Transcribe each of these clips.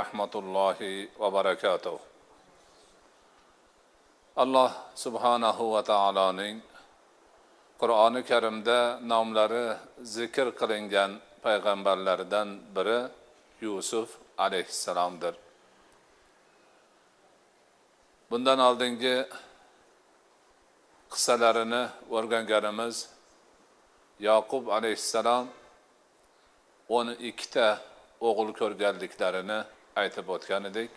rahmatullohi va barakatuh. Alloh subhanahu va taoloning qur'oni karimda nomlari zikr qilingan payg'ambarlardan biri yusuf alayhissalomdir. Bundan oldingi qissalarini o'rganganimiz yoqub alayhissalom o'n ikkita o'g'il ko'rganliklarini aytib o'tgan edik.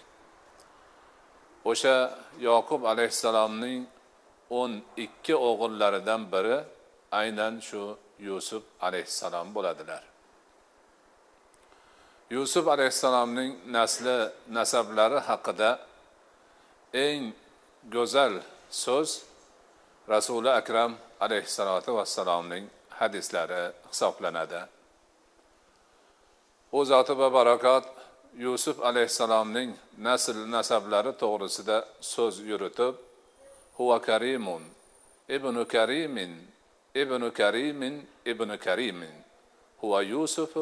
O'sha yoqub alayhissalomning o'n ikki o'g'illaridan biri aynan shu yusuf alayhissalom bo'ladilar. Yusuf alayhissalomning nasli nasablari haqida eng go'zal so'z rasuli akram alayhissalotu vassalomning hadislari hisoblanadi. U zoti va barakot yusuf alayhissalomning nasl nasablari to'g'risida so'z yuritib huva karimun ibnu karimin ibnu karimin ibnu karimin. Huva yusuf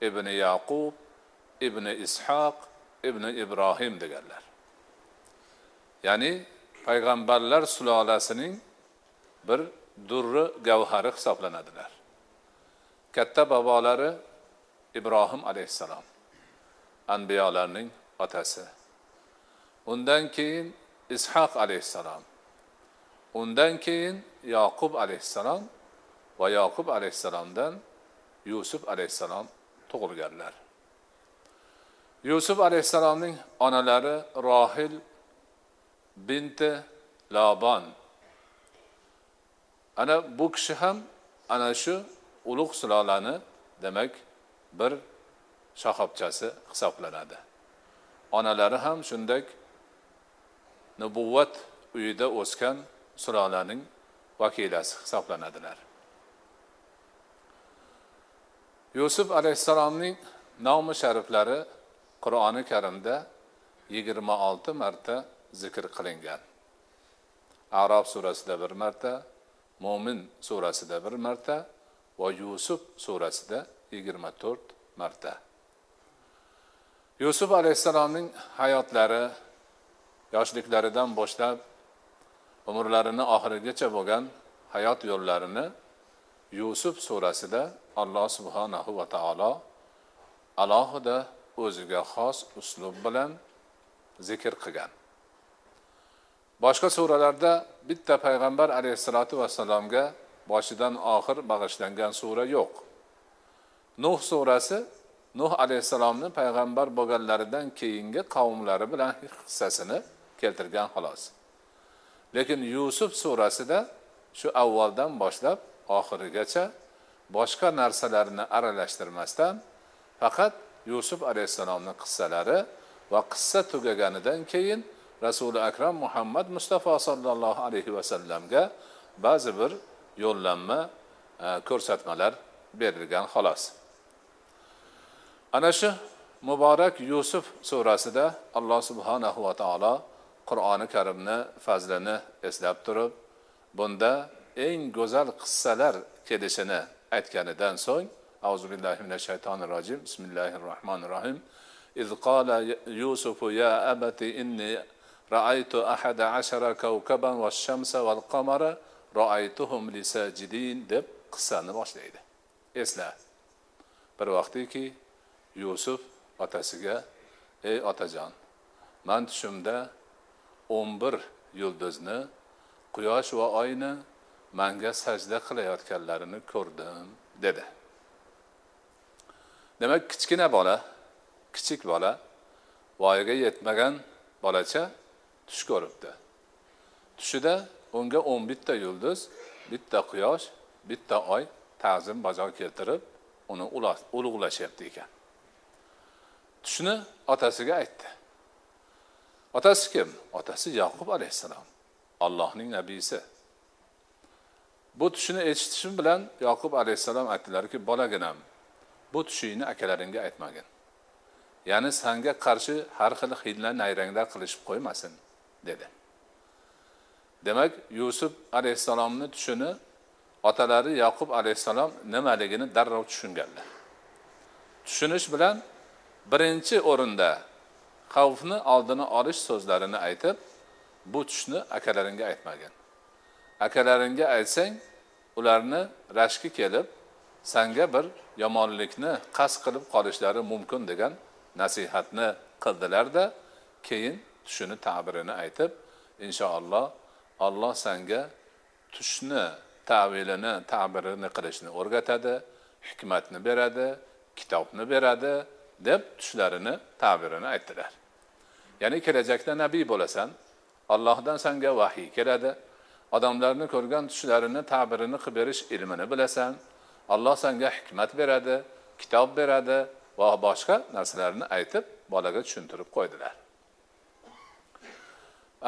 ibn yaqub ibn ishoq ibn ibrohim deganlar. Ya'ni payg'ambarlar sulolasining bir durri gavhari hisoblanadilar. Katta bobolari ibrohim alayhissalom anbiyolarning otasi undan keyin ishoq alayhissalom undan keyin yoqub alayhissalom va yoqub alayhissalomdan yusuf alayhissalom tug'ilganlar yusuf alayhissalomning onalari rohil binti lobon ana bu kishi ham ana shu ulug' sulolani demak bir shoxobchasi hisoblanadi. Onalari ham shunday nubuvvat uyida o'sgan sulolaning vakilasi hisoblanadilar. Yusuf alayhissalomning nomi shariflari qur'oni karimda yigirma olti marta zikr qilingan. Arob surasida bir marta mo'min surasida bir marta va yusuf surasida yigirma to'rt marta. Yusuf alayhissalomning hayotlari yoshliklaridan boshlab umrlarini oxirigacha bo'lgan hayot yo'llarini yusuf surasida alloh subhanahu va taolo alohida o'ziga xos uslub bilan zikr qilgan. Boshqa suralarda bitta payg'ambar alayhissalotu vassalomga boshidan oxir bag'ishlangan sura yo'q. Nuh surasi nuh alayhissalomni payg'ambar bo'lganlaridan keyingi qavmlari bilan hissasini keltirgan xolos. Lekin yusuf surasida shu avvaldan boshlab oxirigacha boshqa narsalarni aralashtirmasdan faqat yusuf alayhissalomni qissalari va qissa tugaganidan keyin rasuli akram muhammad mustafa sollallohu alayhi vasallamga ba'zi bir yo'llanma e, ko'rsatmalar berilgan xolos. ana shu muborak yusuf surasida alloh subhanahu va taolo qur'oni karimni fazlini eslab turib bunda eng go'zal qissalar kelishini aytganidan so'ng auzu billahi minash shaytonir rojim bismillahi rohmanir rohim إذ قال يوسف يا أبت إني رأيت أحد عشر كوكبا والشمس والقمر رأيتهم لساجدين deb qissani boshlaydi esla bir vaqtiki yusuf otasiga ey otajon man tushimda o'n bir yulduzni quyosh va oyni manga sajda qilayotganlarini ko'rdim dedi. Demak kichkina bola kichik bola voyaga yetmagan bolacha tush ko'ribdi. Tushida unga o'n bitta yulduz bitta quyosh bitta oy ta'zim bajo keltirib uni ulug'lashyapti ekan. Tushni otasiga aytdi. Otasi kim? Otasi yaqub alayhissalom allohning nabiysi bu tushni eshitishim bilan yoqub alayhissalom aytdilarki bolaginam bu tushingni akalaringga aytmagin. Ya'ni sanga qarshi har xil hiyla nayranglar qilishib qo'ymasin dedi. Demak yusuf alayhissalomni tushini otalari yoqub alayhissalom nimaligini darrov tushunganlar. Tushunish bilan birinchi o'rinda xavfni oldini olish so'zlarini aytib bu tushni akalaringga aytmagin. Akalaringga aytsang ularni rashki kelib sanga bir yomonlikni qasd qilib qolishlari mumkin degan nasihatni qildilarda keyin tushini tabirini aytib inshaalloh olloh sanga tushni tavilini tabirini qilishni o'rgatadi hikmatni beradi kitobni beradi deb tushlarini tabirini aytdilar. Ya'ni kelajakda nabiy bo'lasan allohdan sanga vahiy keladi odamlarni ko'rgan tushlarini tabirini qilib berish ilmini bilasan alloh sanga hikmat beradi kitob beradi va boshqa narsalarni aytib bolaga tushuntirib qo'ydilar.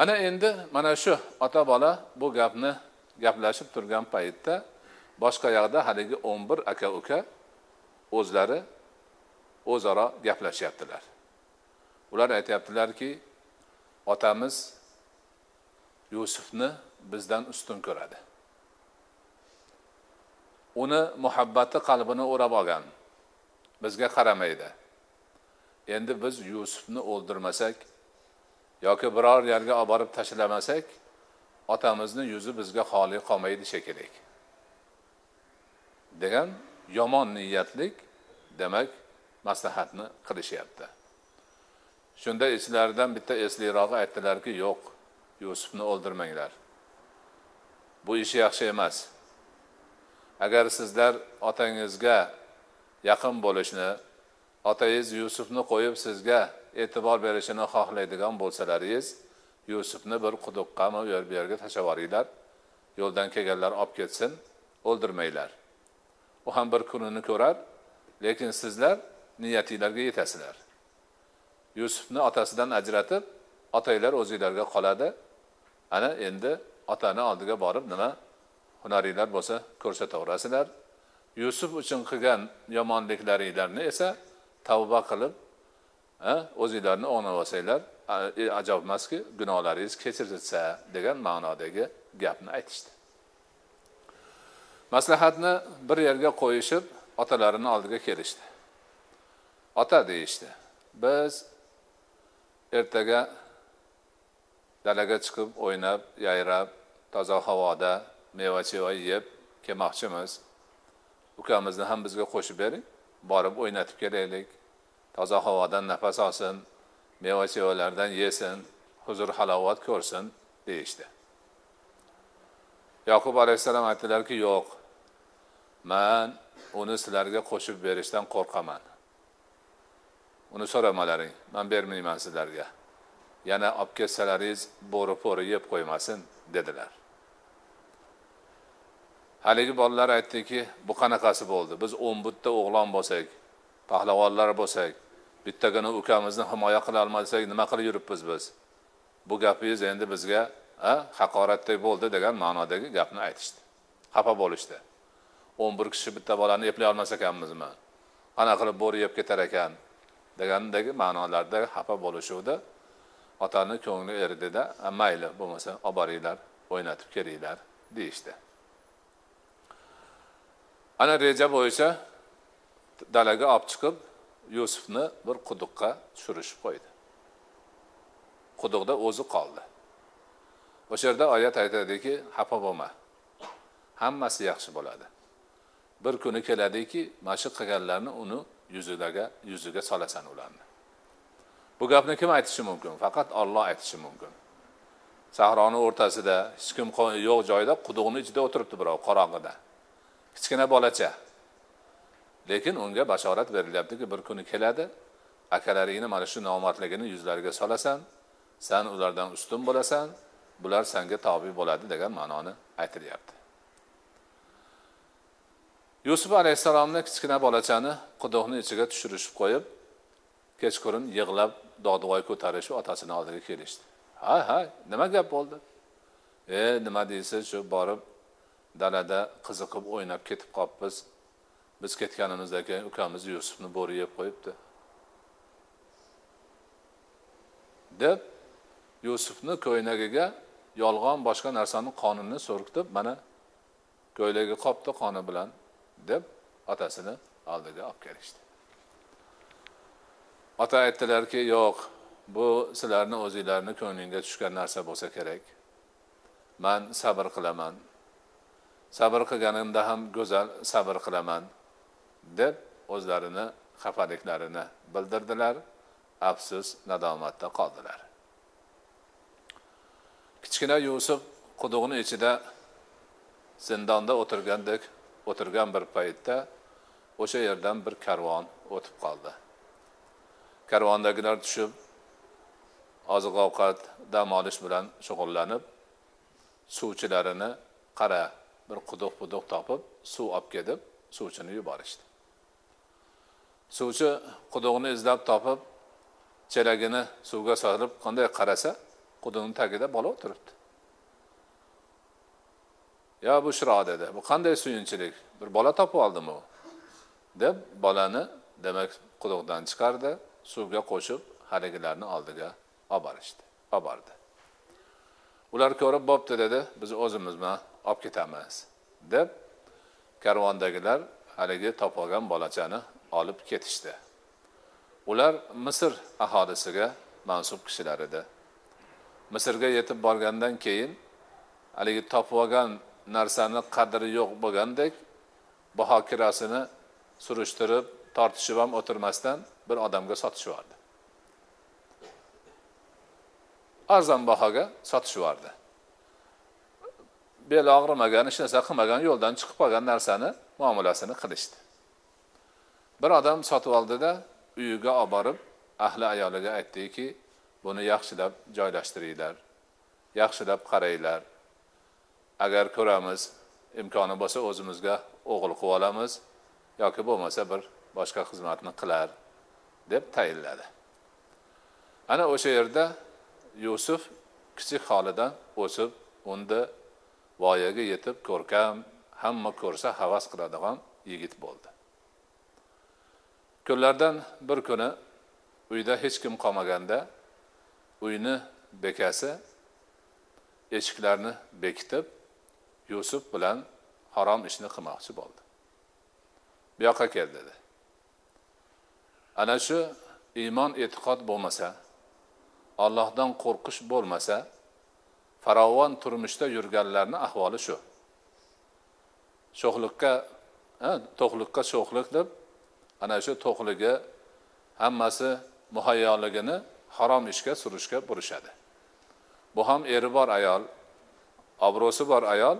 Ana endi mana shu ota bola bu gapni gaplashib turgan paytda boshqa yoqda haligi o'n bir aka uka o'zlari o'zaro gaplashyaptilar. Ular aytyaptilarki otamiz yusufni bizdan ustun ko'radi. Uni muhabbati qalbini o'rab olgan bizga qaramaydi. Endi biz yusufni o'ldirmasak yoki biror yerga olib borib tashlamasak otamizni yuzi bizga xoli qolmaydi shekilli. Degan yomon niyatlik demak maslahatni qilishyapti. Shunda ichlaridan bitta esliroqi aytdilarki yo'q yusufni o'ldirmanglar. Bu ish yaxshi emas. Agar sizlar otangizga yaqin bo'lishni otangiz yusufni qo'yib sizga e'tibor berishini xohlaydigan bo'lsalaringiz yusufni bir quduqqami u yer bu yerga tashlab yuboringlar yo'ldan kelganlar olib ketsin o'ldirmanglar. U ham bir kunini ko'rar lekin sizlar niyatinglarga yetasizlar. Yusufni otasidan ajratib otanglar o'zinglarga qoladi. Ana endi otani oldiga borib nima hunaringlar bo'lsa ko'rsataverasizlar. Yusuf uchun qilgan yomonliklaringlarni esa tavba qilib o'zinglarni o'nglab olsanglar e, ajob emaski gunohlaringiz kechirilsa degan ma'nodagi gapni aytishdi. Maslahatni bir yerga qo'yishib otalarini oldiga kelishdi. Ota deyishdi. Biz ertaga dalaga chiqib o'ynab yayrab toza havoda meva cheva yeb kelmoqchimiz. Ukamizni ham bizga qo'shib bering borib o'ynatib kelaylik. Toza havodan nafas olsin meva chevalardan yesin huzur halovat ko'rsin deyishdi. Yoqub alayhissalom aytdilarki yo'q man uni sizlarga qo'shib berishdan qo'rqaman. Uni so'ramalaring. Man bermayman sizlarga. Yana olib kelsalaringiz bo'ri po'ri yeb qo'ymasin dedilar. Haligi bolalar aytdiki bu qanaqasi bo'ldi? Biz o'n bitta o'g'lon bo'lsak pahlavonlar bo'lsak bittagina ukamizni himoya qila olmasak nima qilib yuribmiz biz? Bu gapingiz endi bizga haqoratdek bo'ldi degan ma'nodagi gapni aytishdi. Xafa bo'lishdi. O'n bir kishi bitta bolani eplay olmas ekanmizmi? Qanaqa qilib bo'ri yeb ketar ekan? Degandagi ma'nolarda xafa bo'lishuvdi. Otani ko'ngli eridida mayli bo'lmasa olib boringlar o'ynatib kelinglar deyishdi. Ana reja bo'yicha dalaga olib chiqib yusufni bir quduqqa tushirishib qo'ydi. Quduqda o'zi qoldi. O'sha yerda oyat aytadiki xafa bo'lma hammasi yaxshi bo'ladi. Bir kuni keladiki mana shu qilganlarni uni yuzidagi yuziga solasan ularni. Bu gapni kim aytishi mumkin? Faqat olloh aytishi mumkin. Sahroni o'rtasida hech kim yo'q joyda quduqni ichida o'tiribdi birov qorong'ida. Kichkina bolacha. Lekin unga bashorat berilyaptiki bir kuni keladi akalaringni mana shu nomardligini yuzlariga solasan san ulardan ustun bo'lasan bular sanga tobe bo'ladi degan ma'noni aytilyapti. Yusuf alayhissalomni kichkina bolachani quduqni ichiga tushirishib qo'yib kechqurun yig'lab dodvoy ko'tarishib otasini oldiga kelishdi. Ha ha nima gap bo'ldi? E nima deysiz shu borib dalada qiziqib o'ynab ketib qolibmiz biz ketganimizdan keyin ukamiz yusufni bo'ri yeb qo'yibdi. Deb yusufni ko'ylagiga yolg'on boshqa narsani qonini so'rkitib mana ko'ylagi qopdi qoni bilan. Deb otasini oldiga olib kelishdi. Ota aytdilarki yo'q bu sizlarni o'zinglarni ko'nglingga tushgan narsa bo'lsa kerak. Man sabr qilaman. Sabr qilganimda ham go'zal sabr qilaman deb o'zlarini xafaliklarini bildirdilar afsus nadomatda qoldilar. Kichkina yusuf quduqni ichida zindonda o'tirgandek o'tirgan bir paytda o'sha yerdan bir karvon o'tib qoldi. Karvondagilar tushib oziq ovqat dam olish bilan shug'ullanib suvchilarini qara bir quduq quduq topib suv olib kelib suvchini yuborishdi. Suvchi quduqni izlab topib chelagini suvga solib qanday qarasa quduqni tagida bola o'tiribdi. Yo bushro dedi. Bu qanday suyunchilik? Bir bola topib oldimi u? deb bolani demak quduqdan chiqardi. Suvga qo'shib haligilarni oldiga olib borishdi olib bordi ular ko'rib bo'pti dedi. Biz o'zimiz bilan olib ketamiz deb karvondagilar haligi topib olgan bolachani olib ketishdi. Ular misr aholisiga mansub kishilar edi. Misrga yetib borgandan keyin haligi topib olgan narsani qadri yo'q bo'lgandek baho kirasini surishtirib tortishib ham o'tirmasdan bir odamga sotishib yubordi arzon bahoga sotishib yubordi beli og'rimagan hech narsa qilmagan yo'ldan chiqib qolgan narsani muomalasini qilishdi. Bir odam sotib oldida uyiga olib borib ahli ayoliga aytdiki buni yaxshilab joylashtiringlar yaxshilab qaranglar agar ko'ramiz imkoni bo'lsa o'zimizga o'g'il qilib olamiz yoki bo'lmasa bir boshqa xizmatni qilar deb tayinladi. Ana o'sha yerda yusuf kichik holidan o'sib unda voyaga yetib ko'rkam hamma ko'rsa havas qiladigan yigit bo'ldi. Kunlardan bir kuni uyda hech kim qolmaganda uyni bekasi eshiklarni bekitib yusuf bilan harom ishni qilmoqchi bo'ldi. Bu yoqqa kel dedi. Ana shu iymon e'tiqod bo'lmasa ollohdan qo'rqish bo'lmasa farovon turmushda yurganlarni ahvoli shu. Sho'xlikka to'qlikqa sho'xlik deb ana shu to'qligi hammasi muhayyoligini harom ishga surishga burishadi. Bu ham eri bor ayol obro'si bor ayol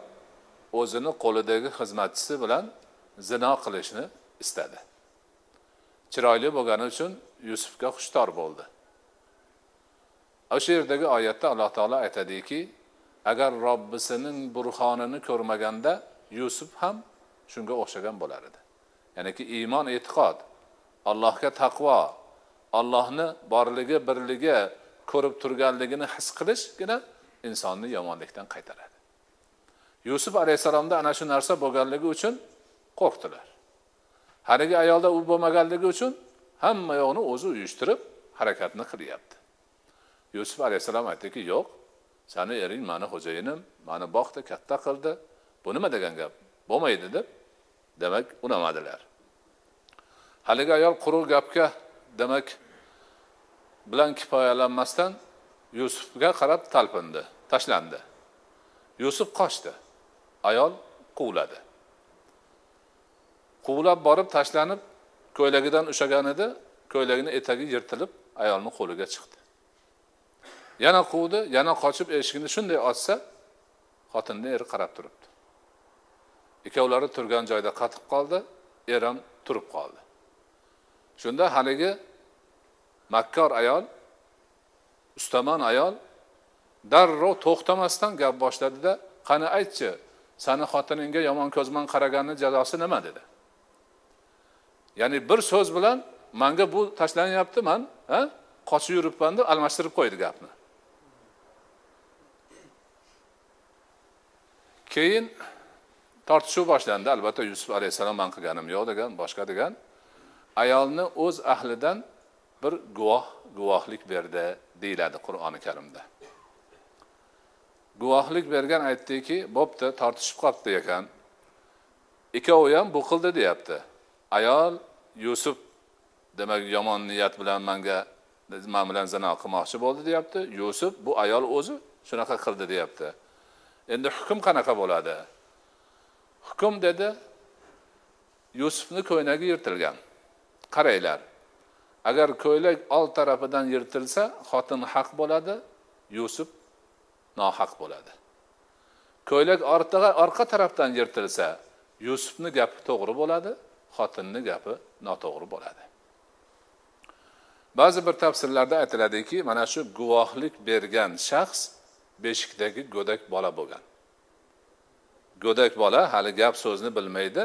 o'zini qo'lidagi xizmatchisi bilan zino qilishni istadi. Chiroyli bo'lgani uchun yusufga xushtor bo'ldi. O'sha yerdagi oyatda alloh taolo aytadiki agar robbisining burxonini ko'rmaganda yusuf ham shunga o'xshagan bo'lar edi. Ya'niki iymon e'tiqod allohga taqvo allohni borligi birligi ko'rib turganligini his qilishgina insonni yomonlikdan qaytaradi. Yusuf alayhissalomda ana shu narsa bo'lganligi uchun qo'rqdilar. Haligi ayolda u bo'lmaganligi uchun hamma yoqni o'zi uyushtirib harakatni qilyapti. Yusuf alayhissalom aytdiki yo'q sani ering mani xo'jayinim mani boqdi katta qildi bu nima degan gap? Bo'lmaydi deb demak unamadilar. Haligi ayol quruq gapga demak bilan kifoyalanmasdan yusufga qarab talpindi tashlandi. Yusuf qochdi. Ayol quvladi. Quvlab borib tashlanib ko'ylagidan ushlagan edi ko'ylagini etagi yirtilib ayolni qo'liga chiqdi. Yana quvdi yana qochib eshikni shunday ochsa xotinni eri qarab turibdi. Ikkovlari turgan joyda qatib qoldi er ham turib qoldi. Shunda haligi makkor ayol ustamon ayol darrov to'xtamasdan gap boshladida qani aytchi sani xotiningga yomon ko'z bilan qaraganni jazosi nima dedi. Ya'ni bir so'z bilan manga bu tashlanyapti man ha? Qochib yuribman deb almashtirib qo'ydi gapni. Keyin tortishuv boshlandi. Albatta yusuf alayhissalom man qilganim yo'q degan boshqa degan. Ayolni o'z ahlidan bir guvoh guvohlik berdi deyiladi qur'oni karimda. Guvohlik bergan aytdiki bo'pti tortishib qolibdi ekan. Ikkovi ham bu qildi deyapti. Ayol yusuf demak yomon niyat bilan manga man bilan zino qilmoqchi bo'ldi deyapti. Yusuf bu ayol o'zi shunaqa qildi deyapti. Endi hukm qanaqa bo'ladi? Hukm dedi yusufni ko'ylagi yirtilgan. Qaranglar agar ko'ylak old tarafidan yirtilsa xotin haq bo'ladi yusuf nohaq bo'ladi. Ko'ylak orqaga orqa tarafdan yirtilsa yusufni gapi to'g'ri bo'ladi xotinni gapi noto'g'ri bo'ladi. Ba'zi bir tafsirlarda aytiladiki mana shu guvohlik bergan shaxs beshikdagi go'dak bola bo'lgan. Go'dak bola hali gap so'zni bilmaydi.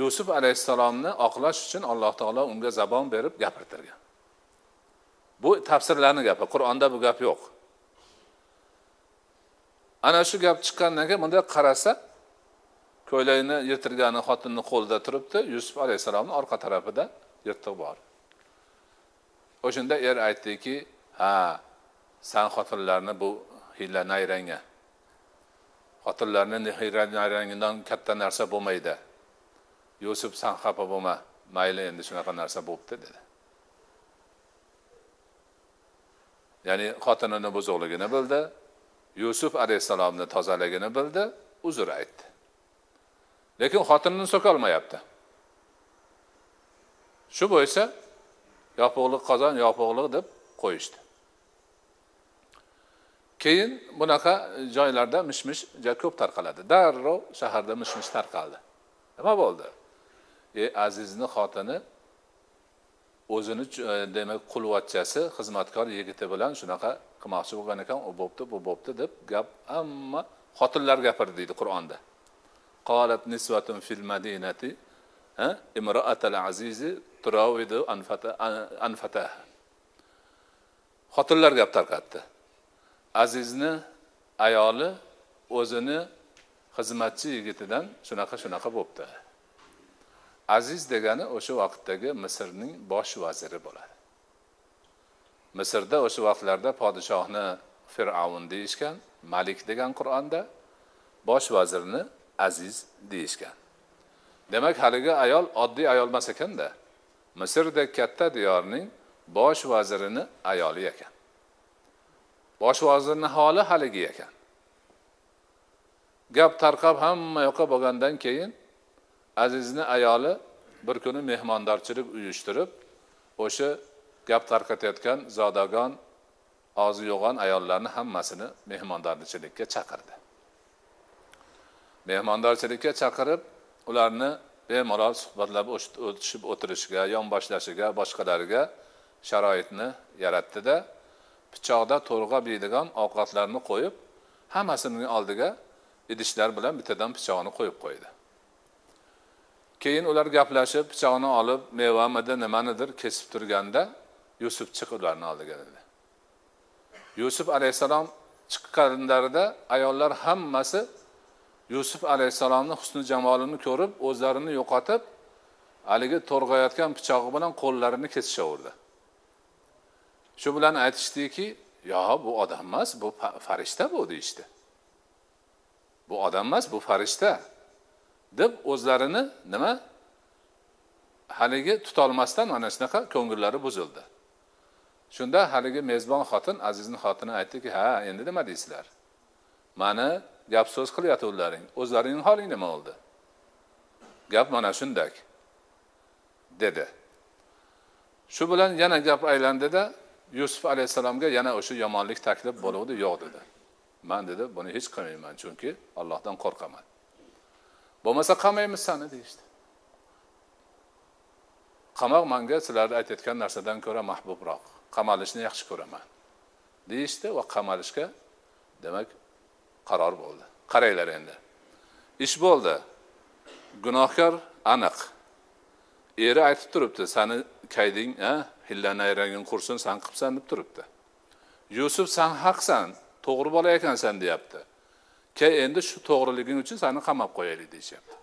Yusuf alayhissalomni oqlash uchun alloh taolo unga zabon berib gapirtirgan. Bu tafsirlarni gapi qur'onda bu gap yo'q. Ana shu gap chiqqandan keyin bunday qarasa ko'ylagini yirtirgani xotinni qo'lida turibdi yusuf alayhissalomni orqa tarafida yirtiq bor. O'shanda er aytdiki ha san xotinlarni bu hiyla nayranga. Xotinlarni hiyla nayrangidan katta narsa bo'lmaydi. Yusuf san xafa bo'lma mayli endi shunaqa narsa bo'libdi dedi. Ya'ni xotinini buzuqligini bildi. Yusuf alayhissalomni tozaligini bildi uzr aytdi. Lekin xotinini so'kolmayapti shu bo'yicha yopiqliq qozon yopiqliq deb qo'yishdi. Keyin bunaqa joylarda mish mish ko'p tarqaladi. Darrov shaharda mish mish tarqaldi. Nima bo'ldi? E azizni xotini o'zini e, demak qulvachchasi xizmatkor yigiti bilan shunaqa qilmoqchi bo'lgan ekan u bo'pti bu bo'pti deb gap hamma xotinlar gapirdi deydi qur'onda. Qolat nisvatun fil madinati imroatal azizi turavidu anfata xotinlar gap tarqatdi. Azizni ayoli o'zini xizmatchi yigitidan shunaqa shunaqa bo'libdi aziz degani o'sha vaqtdagi misrning bosh vaziri bo'ladi. Misrda o'sha vaqtlarda podshohni fir'avn deyishgan malik degan qur'onda bosh vazirni aziz deyishgan. Demak haligi ayol oddiy ayol emas ekanda misrdek katta diyorning bosh vazirini ayoli ekan. Bosh vazirni holi haligi ekan. Gap tarqab hamma yoqqa bo'lgandan keyin azizni ayoli bir kuni mehmondorchilik uyushtirib o'sha gap tarqatayotgan zodagon og'zi yo'g'on ayollarni hammasini mehmondorchilikka chaqirdi. Mehmondorchilikka chaqirib ularni bemalol suhbatlab o'tishib o'tirishiga yonboshlashiga boshqalariga sharoitni yaratdida pichoqda to'rg'a biydigan ovqatlarni qo'yib hammasining oldiga idishlar bilan bittadan pichoqni qo'yib qo'ydi. Keyin ular gaplashib pichoqni olib mevamidi nimanidir kesib turganda yusuf chiq ularni oldiga dedi. Yusuf alayhissalom chiqqanlarida ayollar hammasi yusuf alayhissalomni husni jamolini ko'rib o'zlarini yo'qotib haligi to'rg'ayotgan pichog'i bilan qo'llarini kesishaverdi. Shu bilan aytishdiki yo bu odam emas bu farishta bu deyishdi. Bu odam emas bu farishta. Deb o'zlarini nima haligi tutolmasdan mana shunaqa ko'ngillari buzildi. Shunda haligi mezbon xotin azizni xotini aytdiki ha endi nima deysizlar? Mani gap so'z qilyotganlaring o'zlaringni holing nima bo'ldi? Gap mana shundak dedi. Shu bilan yana gap aylandida yusuf alayhissalomga yana o'sha yomonlik taklif bo'luvdi yo'q dedi. Man dedi buni hech qilmayman chunki allohdan qo'rqaman. Bo'lmasa qamaymiz sani deyishdi. Qamoq manga sizlarni aytayotgan narsadan ko'ra mahbubroq qamalishni yaxshi ko'raman. Deyishdi va qamalishga demak qaror bo'ldi. Qaranglar endi. Ish bo'ldi. Gunohkor aniq. Eri aytib turibdi sani kayding a hilla nayraging qursin san qilibsan deb turibdi. Yusuf san haqsan to'g'ri bola ekansan deyapti. Ke endi shu to'g'riliging uchun sani qamab qo'yaylik deyishyapti.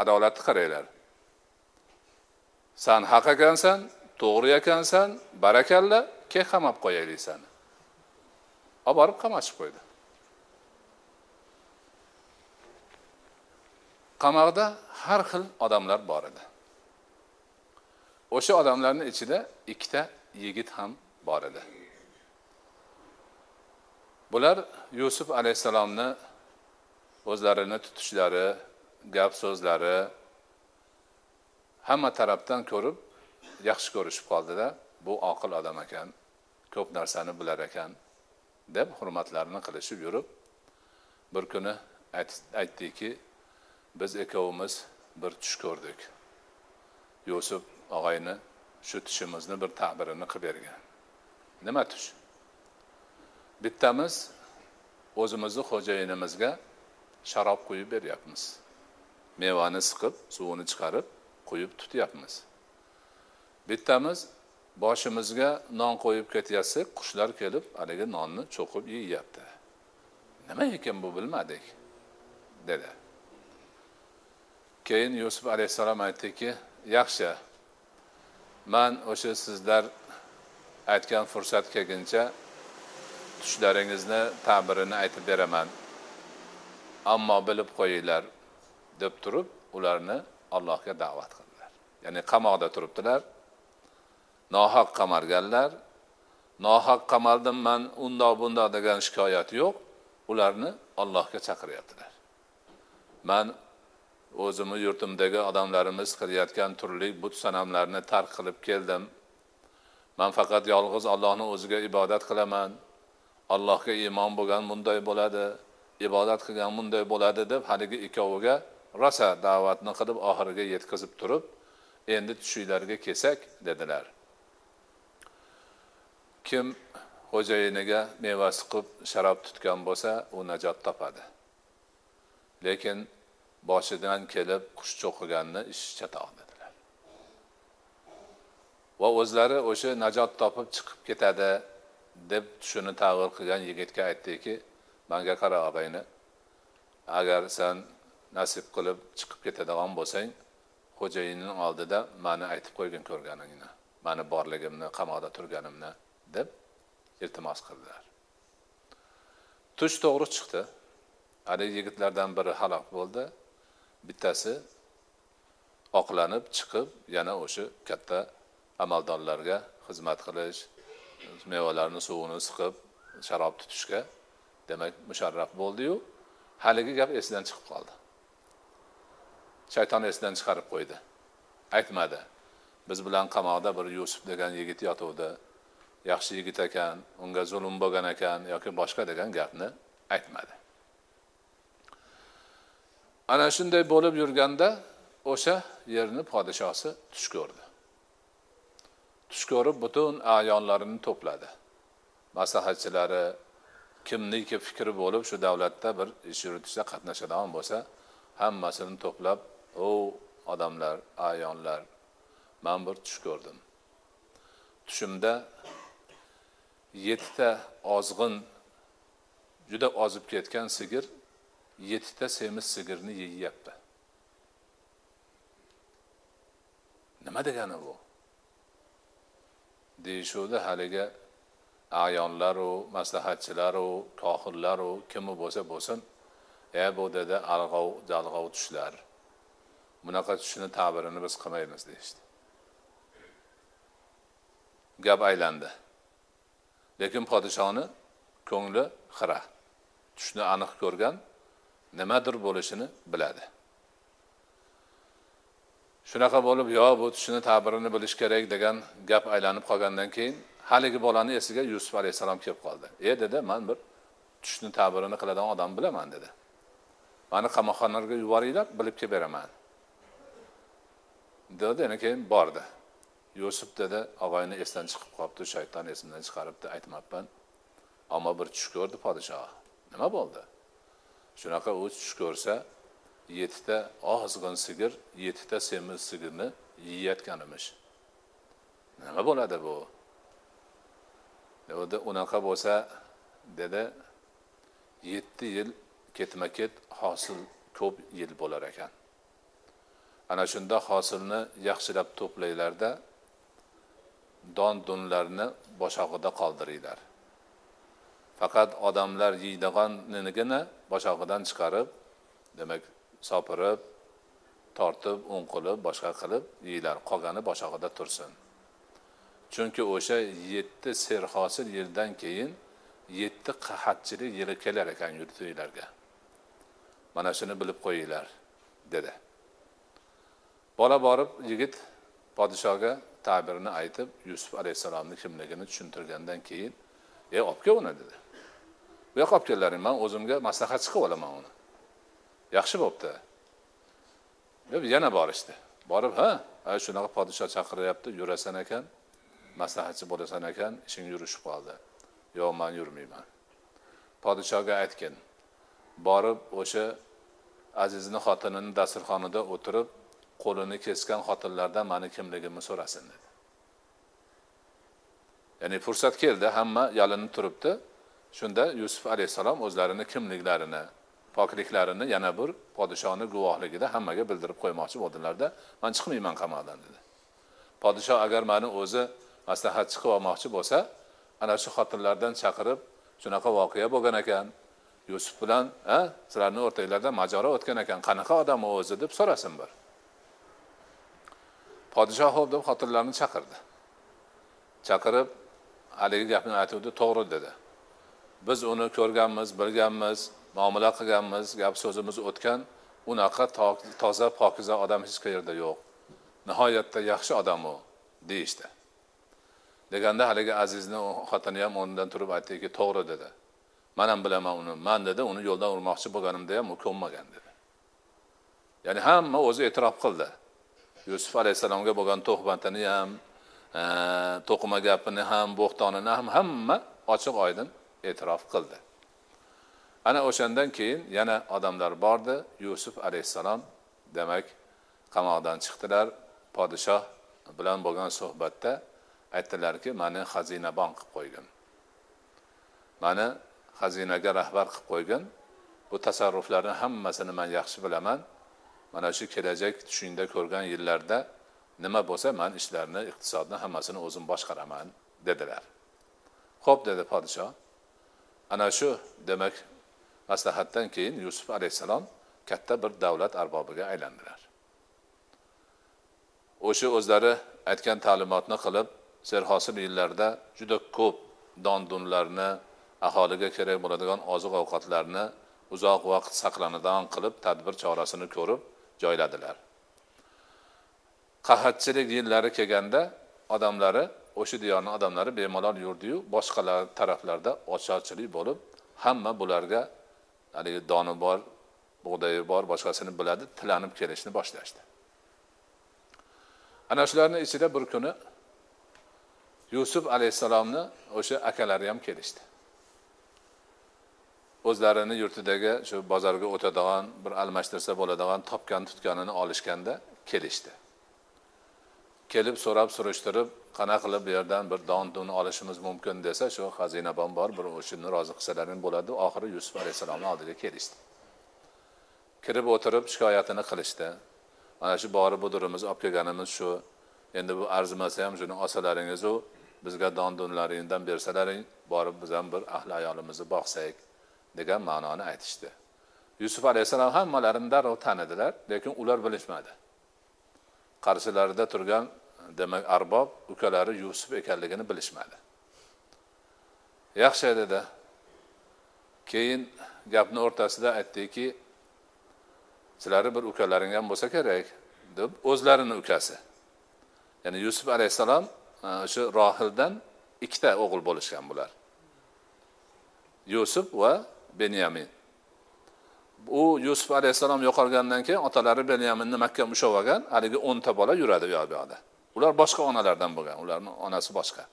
Adolatni qaranglar. San haq ekansan to'g'ri ekansan barakalla kel qamab qo'yaylik sani olib borib qamashib qo'ydi. Qamoqda har xil odamlar bor edi. O'sha odamlarni ichida ikkita yigit ham bor edi. Bular yusuf alayhissalomni o'zlarini tutishlari gap so'zlari hamma tarafdan ko'rib yaxshi ko'rishib qoldida bu oqil odam ekan ko'p narsani bilar ekan deb hurmatlarini qilishib yurib bir kuni aytdiki biz ikkovimiz bir tush ko'rdik. Yusuf og'ayni shu tushimizni bir ta'birini qilib bergan. Nima tush? Bittamiz o'zimizni xo'jayinimizga sharob quyib beryapmiz. Mevani siqib suvini chiqarib quyib tutyapmiz. Bittamiz boshimizga non qo'yib ketyapsak qushlar kelib haligi nonni cho'qib yeyapti. Nima ekan bu bilmadik dedi. Keyin yusuf alayhissalom aytdiki yaxshi man o'sha sizlar aytgan fursat kelguncha tushlaringizni ta'birini aytib beraman. Ammo bilib qo'yinglar deb turib ularni allohga da'vat qildilar. Ya'ni qamoqda turibdilar nohaq qamalganlar nohaq qamaldim man undoq bundoq degan shikoyat yo'q ularni allohga chaqiryaptilar man o'zimni yurtimdagi odamlarimiz qilayotgan turli but sanamlarni tark qilib keldim. Man faqat yolg'iz ollohni o'ziga ibodat qilaman allohga iymon bo'lgan bunday bo'ladi ibodat qilgan bunday bo'ladi deb haligi ikkoviga rosa da'vatni qilib oxiriga yetkazib turib endi tushinglarga kelsak dedilar. Kim xo'jayiniga meva siqib sharob tutgan bo'lsa u najot topadi. Lekin boshidan kelib qush cho'qiganni ishi chatoq dedilar va o'zlari o'sha najot topib chiqib ketadi deb tushini tag'ir qilgan yigitga aytdiki manga qara og'ayni agar san nasib qilib chiqib ketadigan bo'lsang xo'jayinni oldida mani aytib qo'ygin ko'rganingni mani borligimni qamoqda turganimni deb iltimos qildilar. Tush to'g'ri chiqdi. Haligi yigitlardan biri halok bo'ldi. Bittasi oqlanib chiqib yana o'sha katta amaldorlarga xizmat qilish mevalarni suvini siqib sharob tutishga demak musharraf bo'ldiyu. Haligi gap esidan chiqib qoldi. Shayton esidan chiqarib qo'ydi. Aytmadi biz bilan qamoqda bir yusuf degan yigit yotuvdi. Yaxshi yigit ekan unga zulm bo'lgan ekan yoki boshqa degan gapni aytmadi. Ana shunday bo'lib yurganda o'sha yerni podshosi tush ko'rdi. Tush ko'rib butun ayonlarini to'pladi. Maslahatchilari kimniki fikri bo'lib shu davlatda bir ish yuritishda qatnashadigan bo'lsa hammasini to'plab o odamlar ayonlar man bir tush ko'rdim. Tushimda yettita ozg'in juda ozib ketgan sigir yettita semiz sigirni yeyyapti nima degani bu? Deyishuvdi haligi ayonlaru maslahatchilaru kohinlaru kimi bo'lsa bo'lsin e bu dedi alg'ov jalg'ov tushlar. Bunaqa tushni ta'birini biz qilmaymiz deyishdi. Gap aylandi. Lekin podshoni ko'ngli xira. Tushni aniq ko'rgan nimadir bo'lishini biladi. Shunaqa bo'lib yo bu tushni ta'birini bilish kerak degan gap aylanib qolgandan keyin haligi bolani esiga yusuf alayhissalom kelib qoldi. E dedi man bir tushni ta'birini qiladigan odam bilaman dedi. Mani qamoqxonaga yuboringlar bilib kelib beraman dedi. Keyin bordi. Yusuf dedi og'ayni esdan chiqib qolibdi shayton esimdan chiqaribdi aytmabman ammo bir tush ko'rdi podshoh nima bo'ldi? Shunaqa u tush ko'rsa yettita ozg'in sigir yettita semiz sigirni yeyayotgan emish nima bo'ladi bu? E, dedi unaqa bo'lsa dedi yetti yil ketma ket hosil ko'p yil bo'lar ekan. Ana shunda hosilni yaxshilab to'planglarda don dunlarni boshog'ida qoldiringlar. Faqat odamlar yeydiganligina boshog'idan chiqarib demak sopirib tortib o'ng qilib boshqa qilib yeyglar qolgani boshog'ida tursin. Chunki o'sha yetti serhosil yildan keyin yetti qahatchilik yili kelar ekan yurtinglarga. Mana shuni bilib qo'yinglar dedi. Bola borib yigit podshoga ta'birini aytib yusuf alayhissalomni kimligini tushuntirgandan keyin e olib kel uni dedi. Bu yoqqa olib kellaring man o'zimga maslahatchi qilib olaman uni. Yaxshi bo'pti. Deb yana borishdi borib ha? Shunaqa podshoh chaqiryapti yurasan ekan maslahatchi bo'lasan ekan ishing yurishib qoldi. Yo'q man yurmayman. Podshohga aytgin borib o'sha azizni xotinini dasturxonida o'tirib qo'lini kesgan xotinlardan mani kimligimni so'rasin dedi. Ya'ni fursat keldi hamma yalinib turibdi. Shunda yusuf alayhissalom o'zlarini kimliklarini pokliklarini yana bir podshoni guvohligida hammaga bildirib qo'ymoqchi bo'ldilarda man chiqmayman qamoqdan dedi. Podshoh agar mani o'zi maslahatchi qilib olmoqchi bo'lsa ana shu xotinlardan chaqirib shunaqa voqea bo'lgan ekan. Yusuf bilan sizlarni o'rtanglarda mojaro o'tgan ekan qanaqa odam u o'zi? deb so'rasin bir. Podshoh ho'p deb xotinlarni chaqirdi. Chaqirib haligi gapni aytuvdi to'g'ri dedi. Biz uni ko'rganmiz bilganmiz muomala qilganmiz gap so'zimiz o'tgan unaqa toza pokiza odam hech qayerda yo'q. Nihoyatda yaxshi odam u deyishdi. Deganda haligi azizni xotini ham o'rnidan turib aytdiki to'g'ri dedi. Man ham bilaman uni. Man dedi uni yo'ldan urmoqchi bo'lganimda ham u ko'nmagan dedi. Ya'ni hamma o'zi e'tirof qildi. Yusuf alayhissalomga bo'lgan tuhmatini ham e, to'qima gapini ham bo'xtonini ham hamma ochiq oydin e'tirof qildi. Ana o'shandan keyin yana odamlar bordi. Yusuf alayhissalom demak qamoqdan chiqdilar. Podshoh bilan bo'lgan suhbatda aytdilarki mani xazinabon qilib qo'ygin. Mani xazinaga rahbar qilib qo'ygin. Bu tasarruflarni hammasini man yaxshi bilaman. Mana shu kelajak tushingda ko'rgan yillarda nima bo'lsa man ishlarni iqtisodni hammasini o'zim boshqaraman dedilar. Ho'p dedi podshoh. Ana shu demak maslahatdan keyin yusuf alayhissalom katta bir davlat arbobiga aylandilar. O'sha o'zlari aytgan ta'limotni qilib serhosil yillarda juda ko'p don dunlarni aholiga kerak bo'ladigan oziq ovqatlarni uzoq vaqt saqlanadigan qilib tadbir chorasini ko'rib joyladilar. Qahatchilik yillari kelganda odamlari o'sha diyorni odamlari bemalol yurdiyu boshqalar taraflarda ocharchilik bo'lib hamma bularga haligi doni bor bug'doyi bor boshqasini biladi tilanib kelishni boshlashdi. Ana shularni ichida bir kuni yusuf alayhissalomni o'sha akalari ham kelishdi. O'zlarini yurtidagi shu bozorga o'tadigan bir almashtirsa bo'ladigan topgan tutganini olishganda kelishdi. Kelib so'rab surishtirib qanaqa qilib bu yerdan bir don dun olishimiz mumkin desa shu xazinabon bor bir o'shani rozi qilsalaring bo'ladi. Oxiri yusuf alayhissalomni oldiga kelishdi. Kirib o'tirib shikoyatini qilishdi. Mana shu bori budurimiz olib kelganimiz shu. Endi bu arzimasa ham shuni olsalaringizu bizga don dunlaringdan bersalaring borib biz ham bir ahli ayolimizni boqsak. Degan ma'noni aytishdi. Yusuf alayhissalom hammalarini darrov tanidilar lekin ular bilishmadi qarshilarida turgan demak arbob ukalari yusuf ekanligini bilishmadi. Yaxshi dedi. Keyin gapni o'rtasida aytdiki sizlarni bir ukalaring ham bo'lsa kerak deb o'zlarini ukasi. Ya'ni yusuf alayhissalom e, o'sha rohildan ikkita o'g'il bo'lishgan bular. Yusuf va benyamin. U yusuf alayhissalom yo'qolgandan keyin otalari benyaminni makka ushlab olgan haligi o'nta bola yuradi u yoq bu yoqda. Ular boshqa onalardan bo'lgan ularni onasi boshqa.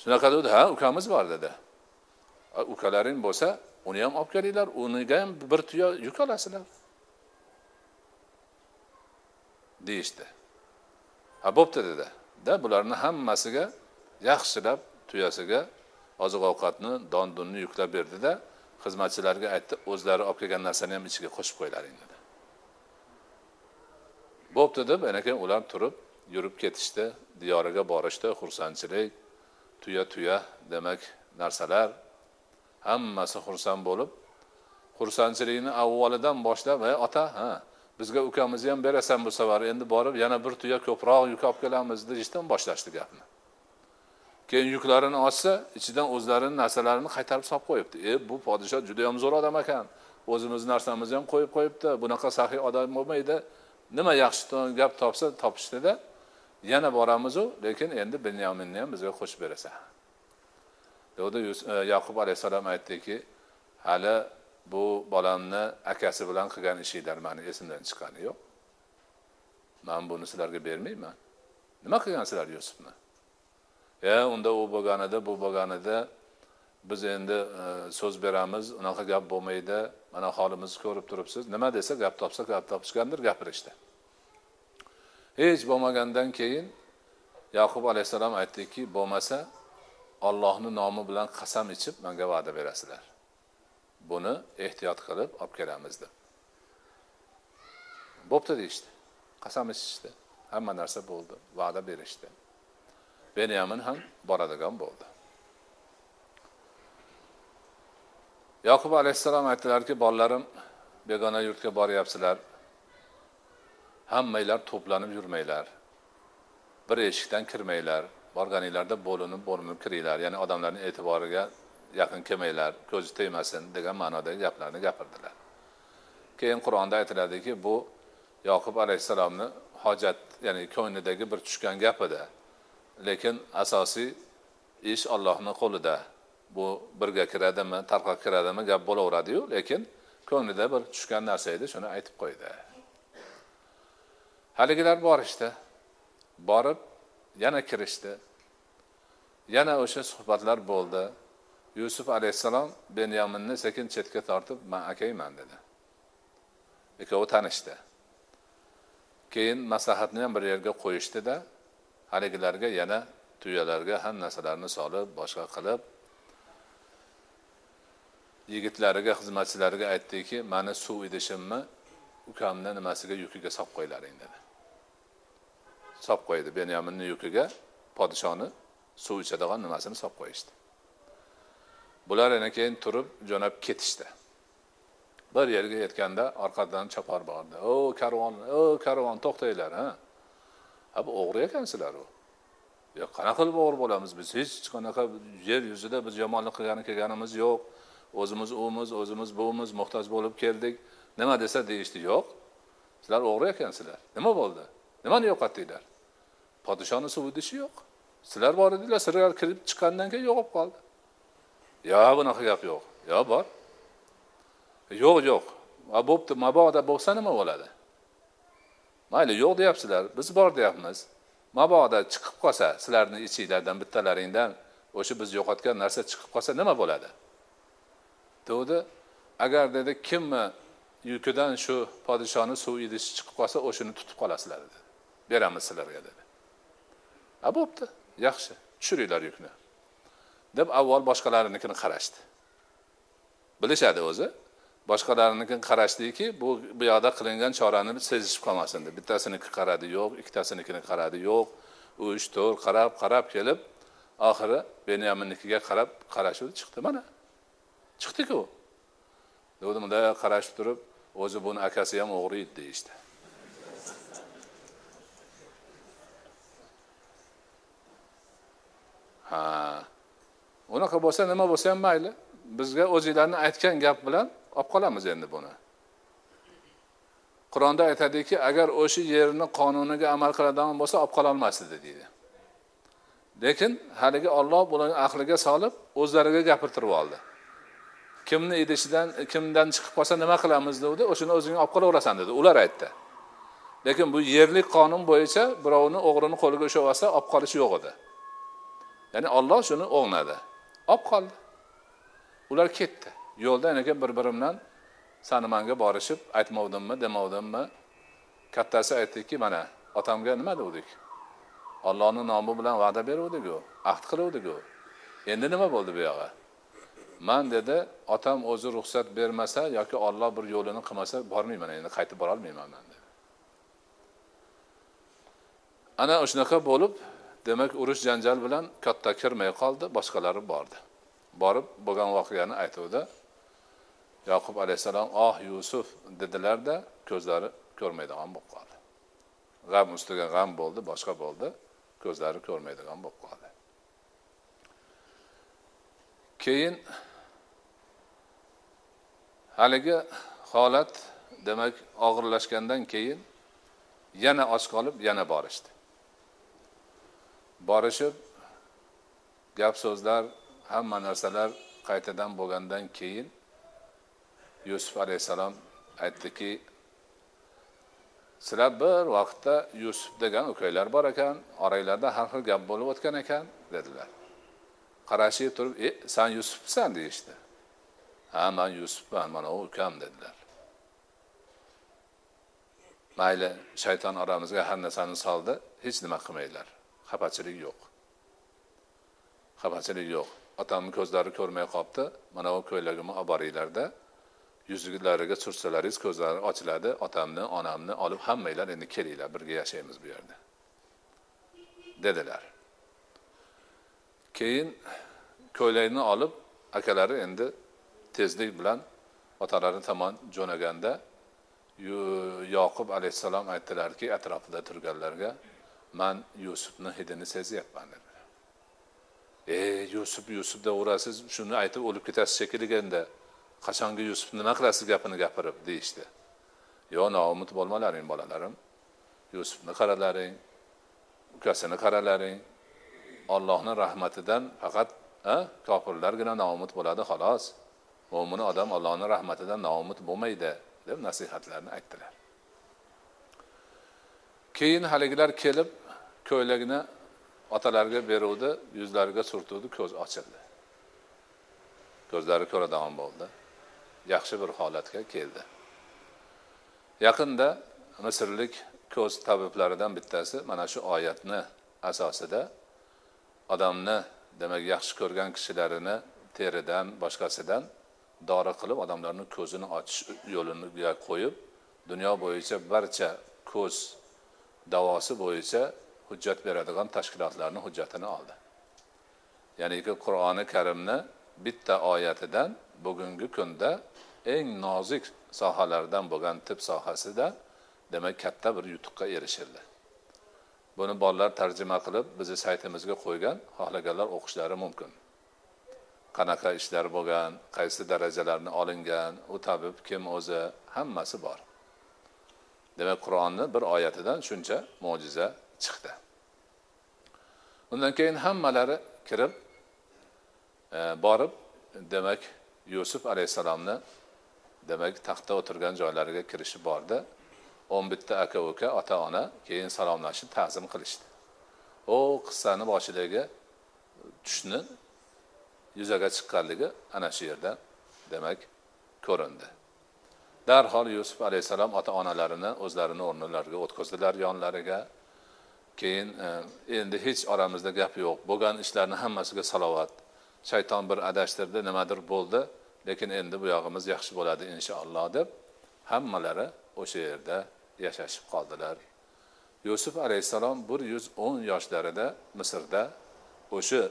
Shunaqa dedi ha ukamiz bor dedi. Ukalaring bo'lsa uni ham olib kelinglar uniga ham bir tuya yuk olasizlar. Deyishdi. Ha bo'pti dedi. Da bularni hammasiga yaxshilab tuyasiga oziq ovqatni don dunni yuklab berdida xizmatchilarga aytdi o'zlari olib kelgan narsani ham ichiga qo'shib qo'ylaring dedi. Bo'pti deb ana keyin ular turib yurib ketishdi diyoriga borishdi xursandchilik tuya tuya demak narsalar. Hammasi xursand bo'lib xursandchilikni avvalidan boshlab ey ota ha bizga ukamizni ham berasan bu safar endi borib yana bir tuya ko'proq yuk olib kelamiz deyishdan boshlashdi gapni. Keyin yuklarini ochsa ichidan o'zlarini narsalarini qaytarib solib qo'yibdi. E bu podshoh judayam zo'r odam ekan. O'zimizni narsamizni ham qo'yib qo'yibdi. Bunaqa saxiy odam bo'lmaydi. Nima yaxshi gap topsa topishdida yana boramizu lekin endi binyaminni ham bizga qo'shib berasan. Deganda e, yaqub alayhissalom aytdiki hali bu bolamni akasi bilan qilgan ishinglar mani esimdan chiqqani yo'q. Man buni sizlarga bermayman. Nima qilgansizlar yusufni? Ya unda u bo'lgan edi bu bo'lgan edi biz endi e, so'z beramiz. Unaqa gap bo'lmaydi. Mana holimizni ko'rib turibsiz. Nima desa gap topsa gap topishgandir gapirishdi hech bo'lmagandan keyin yaqub alayhissalom aytdiki bo'lmasa ollohni nomi bilan qasam ichib manga va'da berasizlar. Buni ehtiyot qilib olib kelamiz deb. Bo'pti deyishdi. Qasam ichishdi. Hamma narsa bo'ldi. Va'da berishdi. Benyamin ham boradigan bo'ldi. Yoqub alayhissalom aytdilarki bolalarim begona yurtga boryapsizlar hammanglar to'planib yurmanglar. Bir eshikdan kirmanglar. Borganinglarda bo'linib bo'linib kiringlar. Ya'ni odamlarni e'tiboriga yaqin kelmanglar. Ko'zi tegmasin degan ma'nodagi gaplarni gapirdilar. Keyin qur'onda aytiladiki bu yoqub alayhissalomni hojat ya'ni ko'nglidagi bir tushgan gapida lekin asosiy ish ollohni qo'lida. Bu birga kiradimi tarqab kiradimi gap bo'laveradiyu lekin ko'nglida bir tushgan narsa edi shuni aytib qo'ydi. Haligilar borishdi. Borib yana kirishdi. Yana o'sha suhbatlar bo'ldi. Yusuf alayhissalom benyaminni sekin chetga tortib man akayman dedi. Ikkovi tanishdi. Keyin maslahatni ham bir yerga qo'yishdida haligilarga yana tuyalarga ham narsalarni solib boshqa qilib yigitlariga xizmatchilariga aytdiki mani suv idishimni ukamni nimasiga yukiga solib qo'ylaring dedi. Solib qo'ydi. Benyaminni yukiga podshoni suv ichadigan nimasini solib qo'yishdi. Bular yana keyin turib jo'nab ketishdi. Bir yerga yetganda orqadan chopar bordi. O karvon o karvon to'xtanglar ha? Ha bu o'g'ri ekansizlar u. Yo qanaqa qilib o'g'ri bo'lamiz biz? Hech qanaqa yer yuzida biz yomonlik qilgani kelganimiz yo'q. O'zimiz umiz o'zimiz buvimiz muhtoj bo'lib keldik. Nima desa deyishdi yo'q. Sizlar o'g'ri ekansizlar nima bo'ldi? Nimani yo'qotdinglar podshoni suv idishi yo'q. Sizlar bor edinglar sizlar kirib chiqqandan keyin yo'qolib qoldi. Yo bunaqa gap yo'q. Yo bor. Yo'q yo'q. Bo'pti mabodo bo'lsa nima bo'ladi? Mayli yo'q deyapsizlar. Biz bor deyapmiz. Mabodo chiqib qolsa sizlarni ichinglardan bittalaringdan o'sha biz yo'qotgan narsa chiqib qolsa nima bo'ladi? Degdi agar dedi kimni yukidan shu podshoni suv idishi chiqib qolsa o'shani tutib qolasizlar dedi. Beramiz sizlarga dedi. A bo'pti. Yaxshi. Tushiringlar yukni. Deb avval boshqalarinikini qarashdi. Bilishadi o'zi. Boshqalarinikiga qarashdiki bu bu yoqda qilingan chorani sezishib qolmasin deb. Bittasiniki qaradi yo'q. Ikkitasinikini qaradi yo'q. Uch to'rt qarab qarab kelib oxiri benyaminnikiga qarab qarashib chiqdi mana. Chiqdiku. Degandi bunday qarashib turib o'zi buni akasi ham o'g'ri edi deyishdi. Ha. Unaqa bo'lsa nima bo'lsa ham mayli. Bizga o'zinglarni aytgan gap bilan olib qolamiz endi buni. Qur'onda aytadiki agar o'sha yerni qonuniga amal qiladigan bo'lsa olib qololmas edi deydi. Lekin haligi olloh bularni aqliga solib o'zlariga gapirtirib oldi. Kimni idishidan kimdan chiqib qolsa nima qilamiz degdi o'shani o'zing olib qolaverasan dedi ular aytdi. Lekin bu yerlik qonun bo'yicha birovni o'g'rini qo'liga ushlab olsa olib qolish yo'q edi. Ya'ni olloh shuni o'ngladi. Olib qoldi. Ular ketdi. Yo'lda anaqa bir biri bilan manga borishib aytmovdimmi demovdimmi? Kattasi aytdiki mana otamga nima degdik? Ollohni nomi bilan va'da beruvdiku ahd qiluvdiku. Endi nima bo'ldi bu yog'i? Man dedi otam o'zi ruxsat bermasa yoki olloh bir yo'lini qilmasa bormayman endi qaytib borolmayman man dedi. Ana shunaqa bo'lib demak urush janjal bilan katta kirmay qoldi boshqalari bordi. Borib bo'lgan voqeani aytuvdi. Yoqub alayhissalom oh yusuf dedilarda ko'zlari ko'rmaydigan bo'lib qoldi. G'am ustiga g'am bo'ldi boshqa bo'ldi ko'zlari ko'rmaydigan bo'lib qoldi. Keyin haligi holat demak og'irlashgandan keyin yana och qolib yana borishdi. Borishib gap so'zlar hamma narsalar qaytadan bo'lgandan keyin yusuf alayhissalom aytdiki sizlar bir vaqtda yusuf degan ukanglar bor ekan oranglarda har xil gap bo'lib o'tgan ekan dedilar. Qarashib turib e san yusufsan? deyishdi. Ha man yusufman mana u ukam dedilar. Mayli shayton oramizga har narsani soldi hech nima qilmanglar. Xafachilik yo'q. Xafachilik yo'q. Otamni ko'zlari ko'rmay qolibdi mana bu ko'ylagimni olib boringlarda. Yuzlariga sursalaringiz ko'zlari ochiladi. Otamni onamni olib hammanglar endi kelinglar birga yashaymiz bu yerda dedilar. Keyin ko'ylakni olib akalari endi tezlik bilan otalari tomon jo'naganda yoqub alayhissalom aytdilarki atrofida turganlarga man yusufni hidini sezyapman dedilar. E yusuf yusuf deyaverasiz shuni aytib o'lib ketasiz shekilli endi qachongi yusuf nima qilasiz gapini gapirib deyishdi. Yo noumid bo'lmalaring bolalarim. Yusufni qaralaring ukasini qaralaring. Ollohni rahmatidan faqat kofirlargina noumid bo'ladi xolos. Mo'min odam ollohni rahmatidan noumid bo'lmaydi deb nasihatlarni aytdilar. Keyin haligilar kelib ko'ylakni otalariga beruvdi yuzlariga surtuvdi ko'z ochildi. Ko'zlari ko'radigan bo'ldi. Yaxshi bir holatga keldi. Yaqinda misrlik ko'z tabiblaridan bittasi mana shu oyatni asosida odamni demak yaxshi ko'rgan kishilarini teridan boshqasidan dori qilib odamlarni ko'zini ochish yo'liga qo'yib dunyo bo'yicha barcha ko'z davosi bo'yicha hujjat beradigan tashkilotlarni hujjatini oldi. Ya'niki qur'oni karimni bitta oyatidan bugungi kunda eng nozik sohalardan bo'lgan tib sohasida demak katta bir yutuqqa erishildi. Buni bolalar tarjima qilib bizni saytimizga qo'ygan xohlaganlar o'qishlari mumkin. Qanaqa ishlar bo'lgan qaysi darajalarni olingan u tabib kim o'zi hammasi bor. Demak qur'onni bir oyatidan shuncha mo'jiza chiqdi. Undan keyin hammalari kirib e, borib demak yusuf alayhissalomni demak taxtda o'tirgan joylariga kirishib bordi. O'n bitta aka uka ota ona keyin salomlashib ta'zim qilishdi. U qissani boshidagi tushni yuzaga chiqqanligi ana shu yerda demak ko'rindi. Darhol yusuf alayhissalom ota onalarini o'zlarini o'rnlariga o'tkazdilar yonlariga. Keyin e, endi hech oramizda gap yo'q. Bo'lgan ishlarni hammasiga salovat shayton bir adashtirdi nimadir bo'ldi lekin endi bu yog'imiz yaxshi bo'ladi inshaalloh deb hammalari o'sha yerda yashashib qoldilar. Yusuf alayhissalom bir yuz o'n yoshlarida misrda o'sha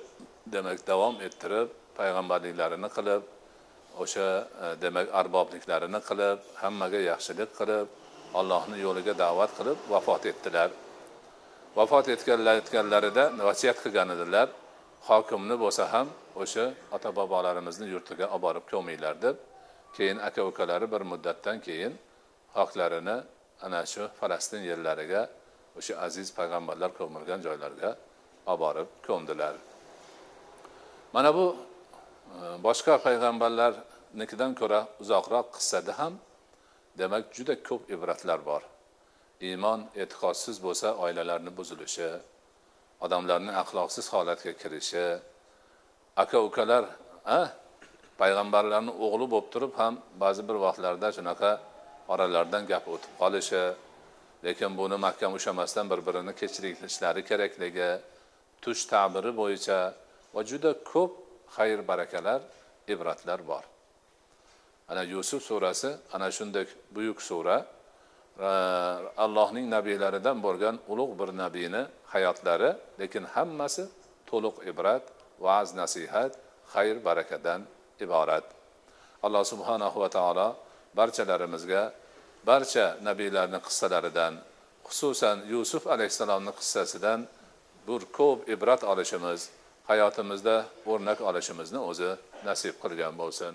demak davom ettirib payg'ambarliklarini qilib o'sha e, demak arbobliklarini qilib hammaga yaxshilik qilib allohni yo'liga da'vat qilib vafot etdilar. Vafot etganlar etganlarida vasiyat qilgan edilar. Hokimni bo'lsa ham o'sha ota bobolarimizni yurtiga olib borib ko'minglar deb keyin aka ukalari bir muddatdan keyin xohlarini ana shu falastin yerlariga o'sha aziz payg'ambarlar ko'milgan joylarga olib borib ko'mdilar. Mana bu e, boshqa payg'ambarlarnikidan ko'ra uzoqroq qissada ham demak juda ko'p ibratlar bor. Iymon e'tiqodsiz bo'lsa oilalarni buzilishi odamlarni axloqsiz holatga kirishi aka ukalar a payg'ambarlarni o'g'li bo'lib turib ham ba'zi bir vaqtlarda shunaqa oralaridan gap o'tib qolishi lekin buni mahkam ushlamasdan bir birini kechirishlari kerakligi tush ta'biri bo'yicha va juda ko'p xayr barakalar ibratlar bor. Ana yusuf surasi ana shunday buyuk sura. Allohning nabiylaridan bo'lgan ulug' bir nabiyni hayotlari lekin hammasi to'liq ibrat va'z nasihat xayr barakadan iborat. Alloh subhanahu va taolo barchalarimizga barcha nabiylarni qissalaridan xususan yusuf alayhissalomni qissasidan bir ko'p ibrat olishimiz hayotimizda o'rnak olishimizni o'zi nasib qilgan bo'lsin.